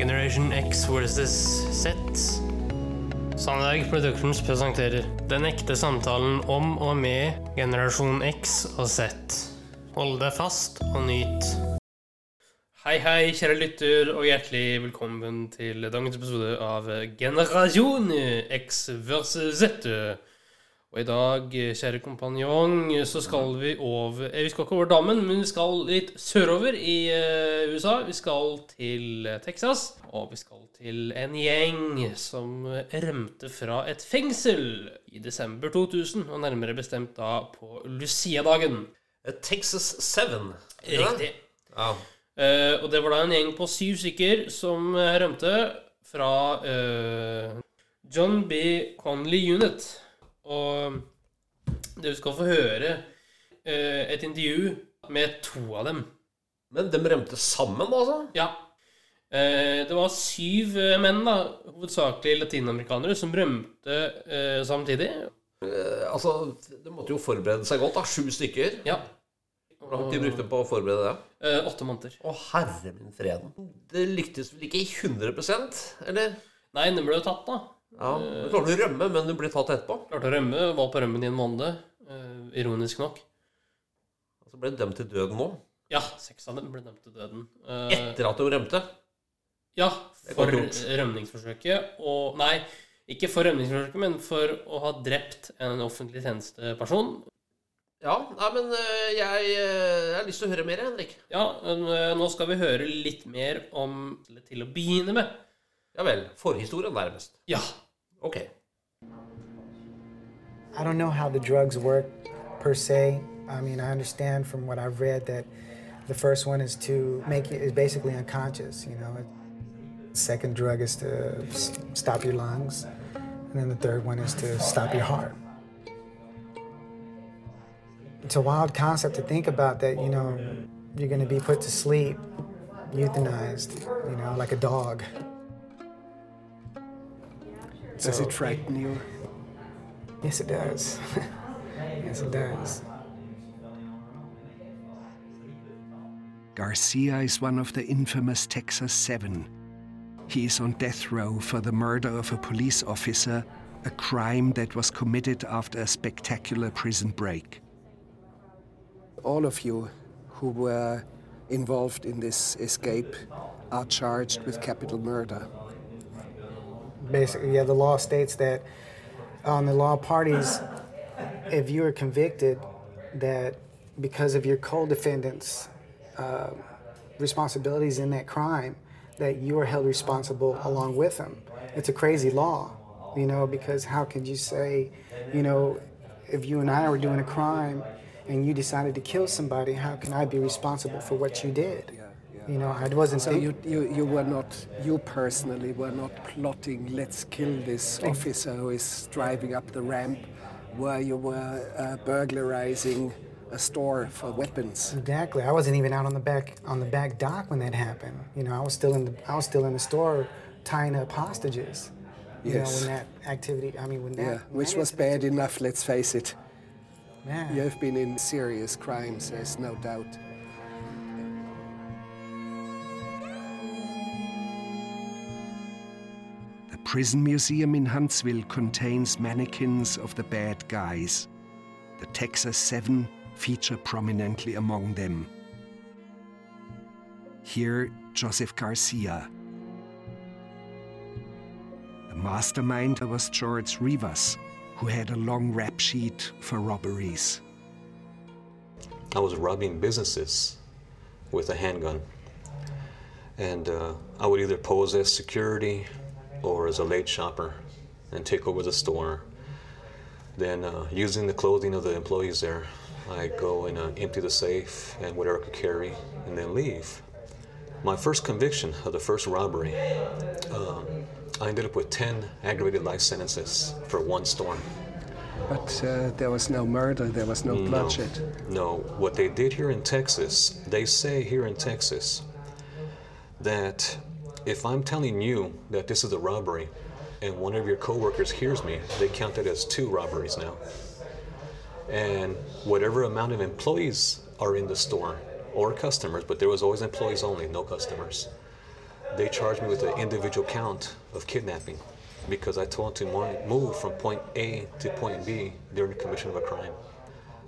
Generation X versus Z. Sandberg Productions presenterer Den ekte samtalen om og med generasjon X og Z. Hold deg fast og nyt. Hei, hei, kjære lytter, og hjertelig velkommen til dagens episode av Generasjon X versus Z. Og i dag, kjære kompanjong, så skal vi over eh, Vi skal ikke over dammen, men vi skal litt sørover i eh, USA. Vi skal til eh, Texas, og vi skal til en gjeng som rømte fra et fengsel i desember 2000, og nærmere bestemt da på Lucia-dagen. Texas 7. Riktig. Ja. Eh, og det var da en gjeng på syv stykker som eh, rømte fra eh, John B. Conley Unit. Og du skal få høre eh, et intervju med to av dem. Men de rømte sammen, altså? Ja. Eh, det var syv eh, menn, da, hovedsakelig latinamerikanere, som rømte samtidig. Altså, De måtte jo forberede seg godt. da, Sju stykker. Ja. Hvor lang tid brukte på å forberede det? Eh, åtte måneder. Å, herre min freden. Det lyktes vel ikke i 100% eller? Nei, den ble jo tatt, da. Ja, Du klarte å rømme, men du ble tatt etterpå. Klarte å rømme, var på rømmen i en måned. eh, ironisk nok. Og så ble du dømt til døden nå. Ja, seks av dem ble dømt til døden. Eh, Etter at de rømte. ja, for rømningsforsøket. Og Nei, ikke for rømningsforsøket, men for å ha drept en offentlig tjenesteperson. Ja, nei, men eh, jeg, eh, jeg har lyst til å høre mer, Henrik. Ja, men, eh, nå skal vi høre litt mer om Til å begynne med. Ja vel. Forhistorien, nærmest. Ja. Ok. I don't know how the drugs work per se. I mean, I understand from what I've read that the first one is to make you is basically unconscious. You know, the second drug is to stop your lungs, and then the third one is to stop your heart. It's a wild concept to think about that. You know, you're going to be put to sleep, euthanized. You know, like a dog. Does So- it oh. frighten you? Yes, it does. yes, it does. Garcia is one of the infamous Texas Seven. He is on death row for the murder of a police officer, a crime that was committed after a spectacular prison break. All of you who were involved in this escape are charged with capital murder. Basically, yeah, the law states that on the law parties, if you are convicted, that because of your co-defendants' uh, responsibilities in that crime, that you are held responsible along with them. It's a crazy law, you know, because how could you say, you know, if you and I were doing a crime and you decided to kill somebody, how can I be responsible for what you did? You know, it wasn't So you, you, you were not, you personally were not plotting, let's kill this officer who is driving up the ramp, where you were uh, burglarizing a store for weapons. Exactly. I wasn't even out on the back on the back dock when that happened. You know, I was still in the I was still in the store tying up hostages. You Yes. know, when that activity. I mean, when that. Yeah, when which that was bad enough, let's face it. Man. You have been in serious crimes, there's no doubt. Prison museum in Huntsville contains mannequins of the bad guys. The Texas Seven feature prominently among them. Here, Joseph Garcia. The mastermind was George Rivas, who had a long rap sheet for robberies. I was robbing businesses with a handgun. And uh, I would either pose as security or as a late shopper and take over the store. Then, uh, using the clothing of the employees there, I go and uh, empty the safe and whatever I could carry and then leave. My first conviction of the first robbery, um, I ended up with 10 aggravated life sentences for one store. But uh, there was no murder, there was no bloodshed. No, what they did here in Texas, they say here in Texas that if I'm telling you that this is a robbery and one of your coworkers hears me, they count it as two robberies now. And whatever amount of employees are in the store or customers, but there was always employees only, no customers. they charged me with an individual count of kidnapping because I told them to move from point A to point B during the commission of a crime.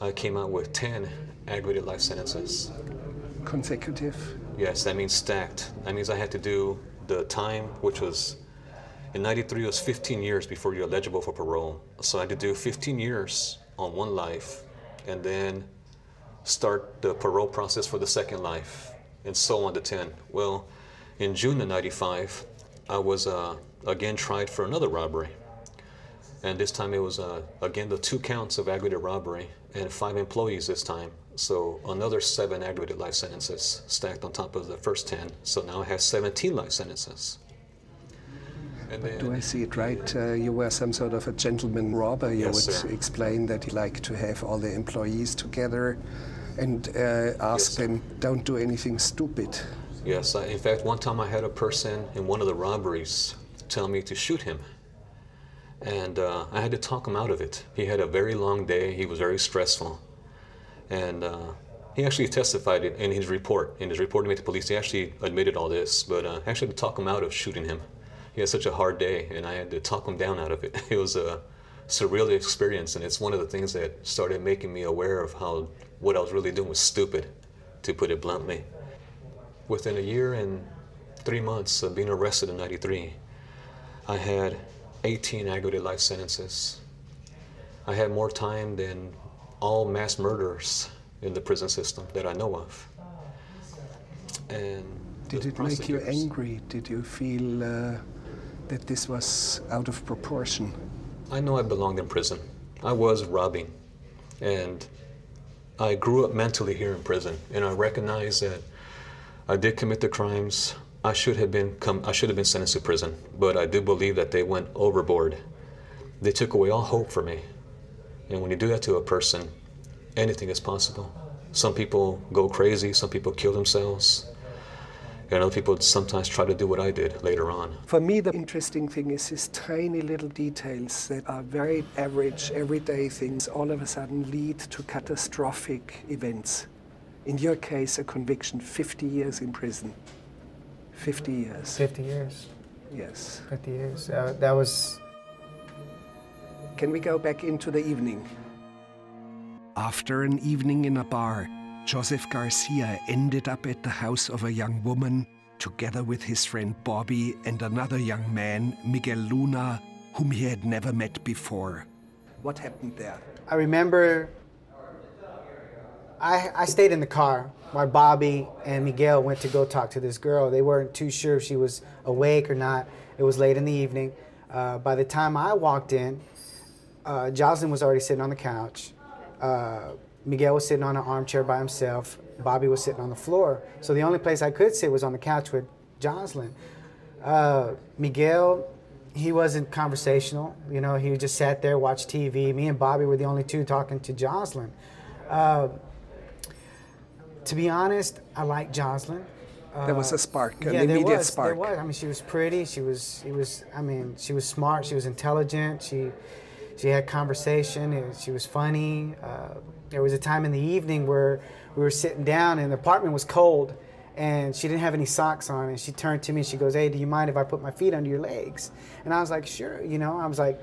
I came out with 10 aggravated life sentences. Consecutive? Yes, that means stacked. That means I had to do the time, which was in 93 it was 15 years before you're eligible for parole. So I had to do 15 years on one life and then start the parole process for the second life and so on to 10. Well, in June of 95, I was uh, again tried for another robbery. And this time it was, uh, again, the two counts of aggravated robbery and five employees this time. So another seven aggravated life sentences stacked on top of the first 10. So now I have 17 life sentences. And then, Do I see it right? Uh, you were some sort of a gentleman robber. You yes, would sir. explain that you like to have all the employees together and uh, ask yes, them, don't do anything stupid. Yes, I, in fact, one time I had a person in one of the robberies tell me to shoot him. And uh, I had to talk him out of it. He had a very long day, he was very stressful. And uh, he actually testified in his report. In his report to the police, he actually admitted all this, but uh, I actually had to talk him out of shooting him. He had such a hard day, and I had to talk him down out of it. It was a surreal experience, and it's one of the things that started making me aware of how what I was really doing was stupid, to put it bluntly. Within a year and three months of being arrested in 93, I had 18 aggravated life sentences. I had more time than all mass murderers in the prison system that I know of. And did it make you angry? Did you feel uh, that this was out of proportion? I know I belonged in prison. I was robbing. And I grew up mentally here in prison. And I recognize that I did commit the crimes. I should have been come, I should have been sentenced to prison. But I do believe that they went overboard. They took away all hope for me. And when you do that to a person, anything is possible. Some people go crazy, some people kill themselves. And other people sometimes try to do what I did later on. For me, the interesting thing is these tiny little details that are very average, everyday things, all of a sudden lead to catastrophic events. In your case, a conviction, 50 years in prison. 50 years. 50 years. Yes. 50 years. Uh, that was. Can we go back into the evening? After an evening in a bar, Joseph Garcia ended up at the house of a young woman, together with his friend Bobby and another young man, Miguel Luna, whom he had never met before. What happened there? I remember I, I stayed in the car while Bobby and Miguel went to go talk to this girl. They weren't too sure if she was awake or not. It was late in the evening. Uh, by the time I walked in, uh, Jocelyn was already sitting on the couch. Uh, Miguel was sitting on an armchair by himself. Bobby was sitting on the floor. So the only place I could sit was on the couch with Jocelyn. Uh, Miguel, he wasn't conversational. You know, he just sat there, watched TV. Me and Bobby were the only two talking to Jocelyn. Uh, to be honest, I like Jocelyn. there was a spark, an yeah, immediate there was, spark. There was. I mean, she was pretty. She was. It was. I mean, she was smart. She was intelligent. She, she had conversation. And she was funny. Uh, there was a time in the evening where we were sitting down and the apartment was cold, and she didn't have any socks on. And she turned to me and she goes, "Hey, do you mind if I put my feet under your legs?" And I was like, "Sure." You know, I was like,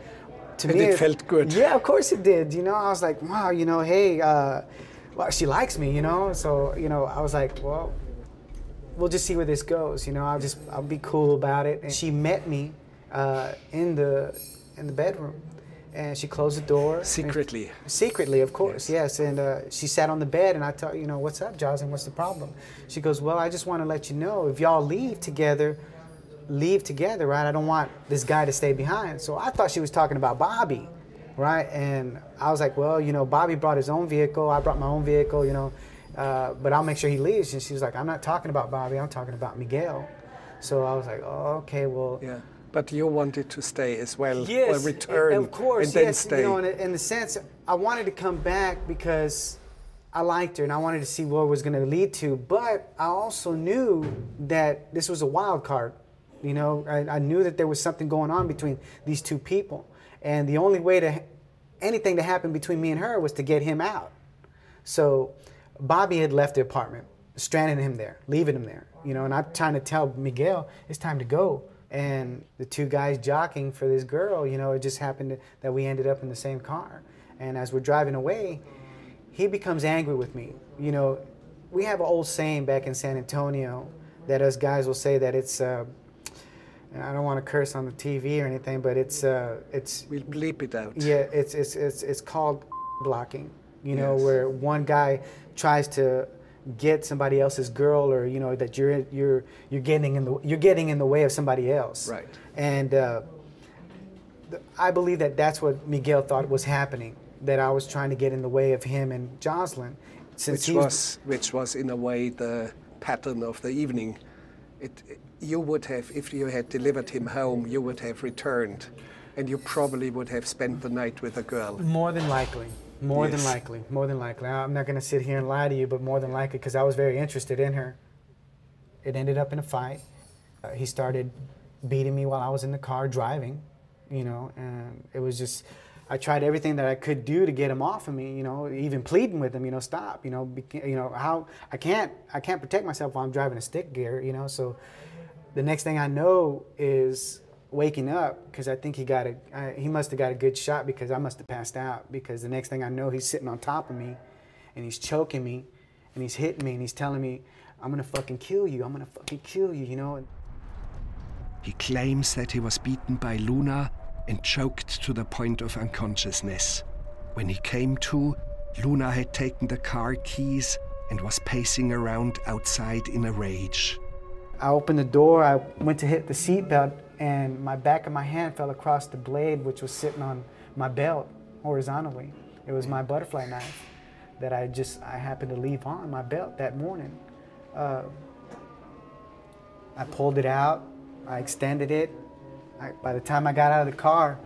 to and me, it felt good. Yeah, of course it did. You know, I was like, "Wow." You know, hey. Uh, well, she likes me, you know. So, you know, I was like, well, we'll just see where this goes. You know, I'll just I'll be cool about it. And she met me uh, in the in the bedroom, and she closed the door secretly. And, secretly, of course, yes. yes. And uh, she sat on the bed, and I told you know, what's up, Jocelyn? What's the problem? She goes, well, I just want to let you know if y'all leave together. Leave together, right? I don't want this guy to stay behind. So I thought she was talking about Bobby right? And I was like, well, you know, Bobby brought his own vehicle. I brought my own vehicle, you know, uh, but I'll make sure he leaves. And she was like, I'm not talking about Bobby. I'm talking about Miguel. So I was like, oh, okay, well. Yeah. But you wanted to stay as well, yes, or return, of course, and then yes, stay. You know, in, in the sense, I wanted to come back because I liked her and I wanted to see what it was going to lead to. But I also knew that this was a wild card. You know, I, I knew that there was something going on between these two people. And the only way to anything to happen between me and her was to get him out. So Bobby had left the apartment. stranding him there, leaving him there, you know. And I'm trying to tell Miguel it's time to go. And the two guys jockeying for this girl, you know, it just happened to, that we ended up in the same car. And as we're driving away, he becomes angry with me. You know, we have an old saying back in San Antonio that us guys will say that it's. Uh, I don't want to curse on the TV or anything, but it's uh, it's. We'll bleep it out. Yeah, it's it's it's it's called blocking. You know, Yes. where one guy tries to get somebody else's girl, or you know that you're you're you're getting in the you're getting in the way of somebody else. Right. And uh, th- I believe that that's what Miguel thought was happening. That I was trying to get in the way of him and Jocelyn. Since which was which was in a way the pattern of the evening. It, you would have, if you had delivered him home, you would have returned, and you probably would have spent the night with a girl. More than likely. More than likely. More than likely. I'm not going to sit here and lie to you, but more than likely, because I was very interested in her. It ended up in a fight. Uh, he started beating me while I was in the car driving, you know, and it was just, I tried everything that I could do to get him off of me, you know, even pleading with him, you know, stop, you know, beca- you know, how, I can't, I can't protect myself while I'm driving a stick gear, you know, so the next thing I know is waking up because I think he got a I, he must have got a good shot because I must have passed out because the next thing I know he's sitting on top of me and he's choking me and he's hitting me and he's telling me I'm gonna fucking kill you I'm gonna fucking kill you you know He claims that he was beaten by Luna and choked to the point of unconsciousness. When he came to, Luna had taken the car keys and was pacing around outside in a rage. I opened the door I went to hit the seatbelt and my back of my hand fell across the blade which was sitting on my belt horizontally. It was my butterfly knife that I just I happened to leave on my belt that morning. Uh, I pulled it out I extended it. I, by the time I got out of the car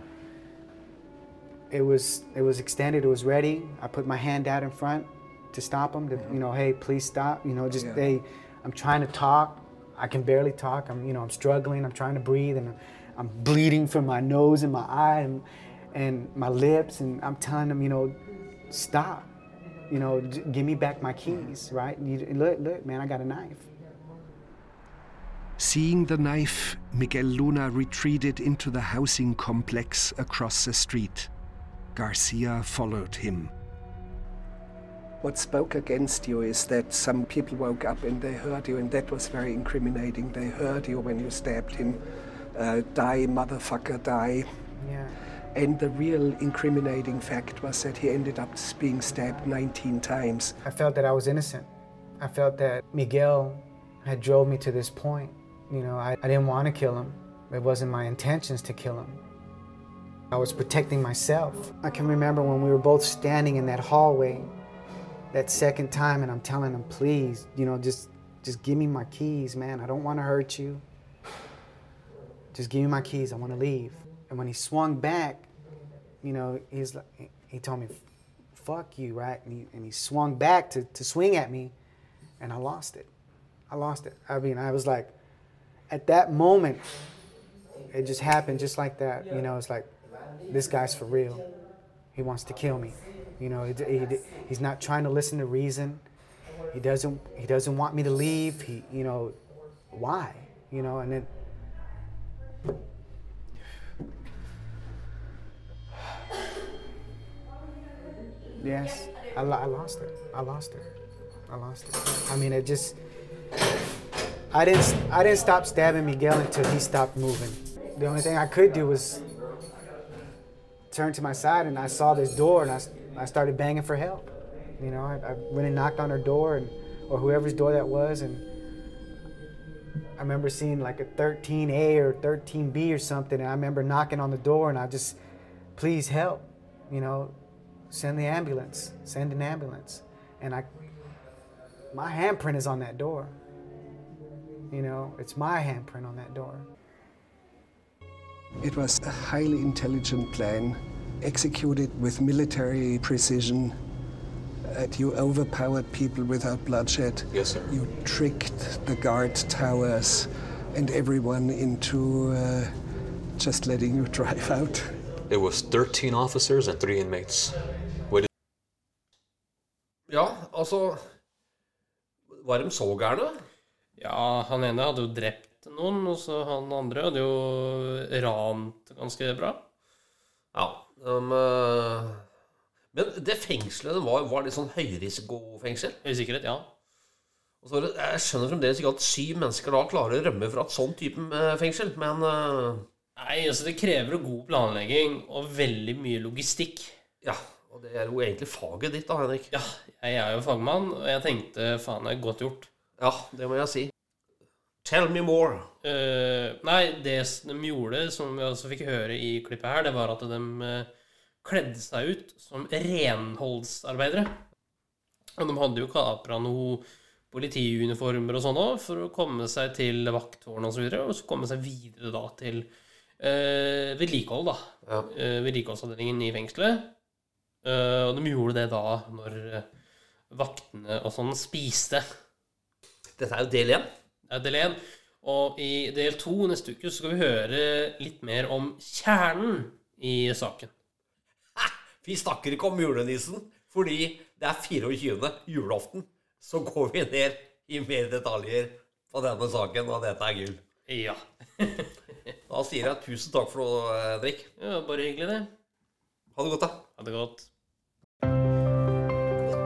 it was it was extended it was ready. I put my hand out in front to stop him to you know hey please stop you know just Yeah. hey I'm trying to talk I can barely talk. I'm you know I'm struggling. I'm trying to breathe and I'm bleeding from my nose and my eye and and my lips and I'm telling them you know stop. You know give me back my keys right? You, look look man I got a knife. Seeing the knife, Miguel Luna retreated into the housing complex across the street. Garcia followed him. What spoke against you is that some people woke up and they heard you, and that was very incriminating. They heard you when you stabbed him. Uh, die, motherfucker, die. yeah And the real incriminating fact was that he ended up being stabbed 19 times. I felt that I was innocent. I felt that Miguel had drove me to this point. You know, I, I didn't want to kill him. It wasn't my intentions to kill him. I was protecting myself. I can remember when we were both standing in that hallway that second time and I'm telling him, please, you know, just just give me my keys, man. I don't want to hurt you. Just give me my keys. I want to leave. And when he swung back, you know, he's like, he told me, fuck you, right? And he, and he swung back to, to swing at me, and I lost it. I lost it. I mean, I was like, at that moment, it just happened just like that. You know, it's like, this guy's for real. He wants to kill me. You know, he, he, he's not trying to listen to reason. He doesn't. He doesn't want me to leave. He, you know, why? You know, and then Yes, I, I lost it. I lost it. I lost it. I mean, it just. I didn't. I didn't stop stabbing Miguel until he stopped moving. The only thing I could do was turn to my side, and I saw this door, and I, I started banging for help. You know, I, I went and knocked on her door, and or whoever's door that was, and I remember seeing like a 13A or 13B or something, and I remember knocking on the door, and I just, please help, you know, send the ambulance, send an ambulance. And I, my handprint is on that door. You know, it's my handprint on that door. It was a highly intelligent plan, executed with military precision. Uh, you overpowered people without bloodshed. Yes, sir. You tricked the guard towers and everyone into uh, just letting you drive out. It was 13 officers and three inmates. What Ja, altså Var de så gærne? Ja, han ene hadde jo drept noen, og så han andre hadde jo rant ganske bra. Ja. Eh, men det fengselet det var, var litt sånn høyrisikofengsel. Høy sikkerhet, ja. Og så jeg skjønner fremdeles ikke at syv mennesker da klarer å rømme fra et sånn type eh, fengsel, men eh, Nei, altså det krever god planlegging og veldig mye logistikk. ja. Og det er jo egentlig faget ditt, da, Henrik. Ja, jeg er jo fagmann, og jeg tenkte faen, det er godt gjort. Ja, det må jeg si. Tell me more. Uh, nei, det de gjorde, som vi også fikk høre i klippet her, det var at de uh, kledde seg ut som renholdsarbeidere. Og de hadde jo kapra noe politiuniformer og sånn òg, for å komme seg til vakttårn og så videre, og så komme seg videre da til uh, vedlikehold, da. Ja. Uh, vedlikeholdsavdelingen i fengselet. Og de gjorde det da når vaktene og sånn spiste. Dette er jo del én. Det er del 1. Og i del 2 neste uke så skal vi høre litt mer om kjernen i saken. Vi snakker ikke om julenissen, fordi det er 24. julaften. Så går vi ned i mer detaljer på denne saken, og dette er gull. Ja. Da sier jeg tusen takk for noe, Henrik. ja bare hyggelig, det. Ha det godt, da. Ha det godt.